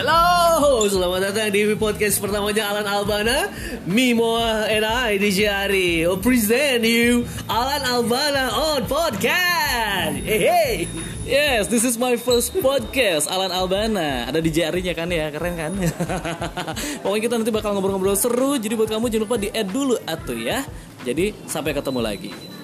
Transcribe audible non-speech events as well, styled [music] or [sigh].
Hello, selamat datang di podcast pertamanya Alan Albana Mimo and I, DJ Ari will present you Alan Albana on podcast Hey, hey. Yes, this is my first podcast Alan Albana. Ada DJ Arinya kan ya, keren kan? [laughs] Pokoknya kita nanti bakal ngobrol-ngobrol seru. Jadi buat kamu jangan lupa di add dulu atuh ya. Jadi sampai ketemu lagi.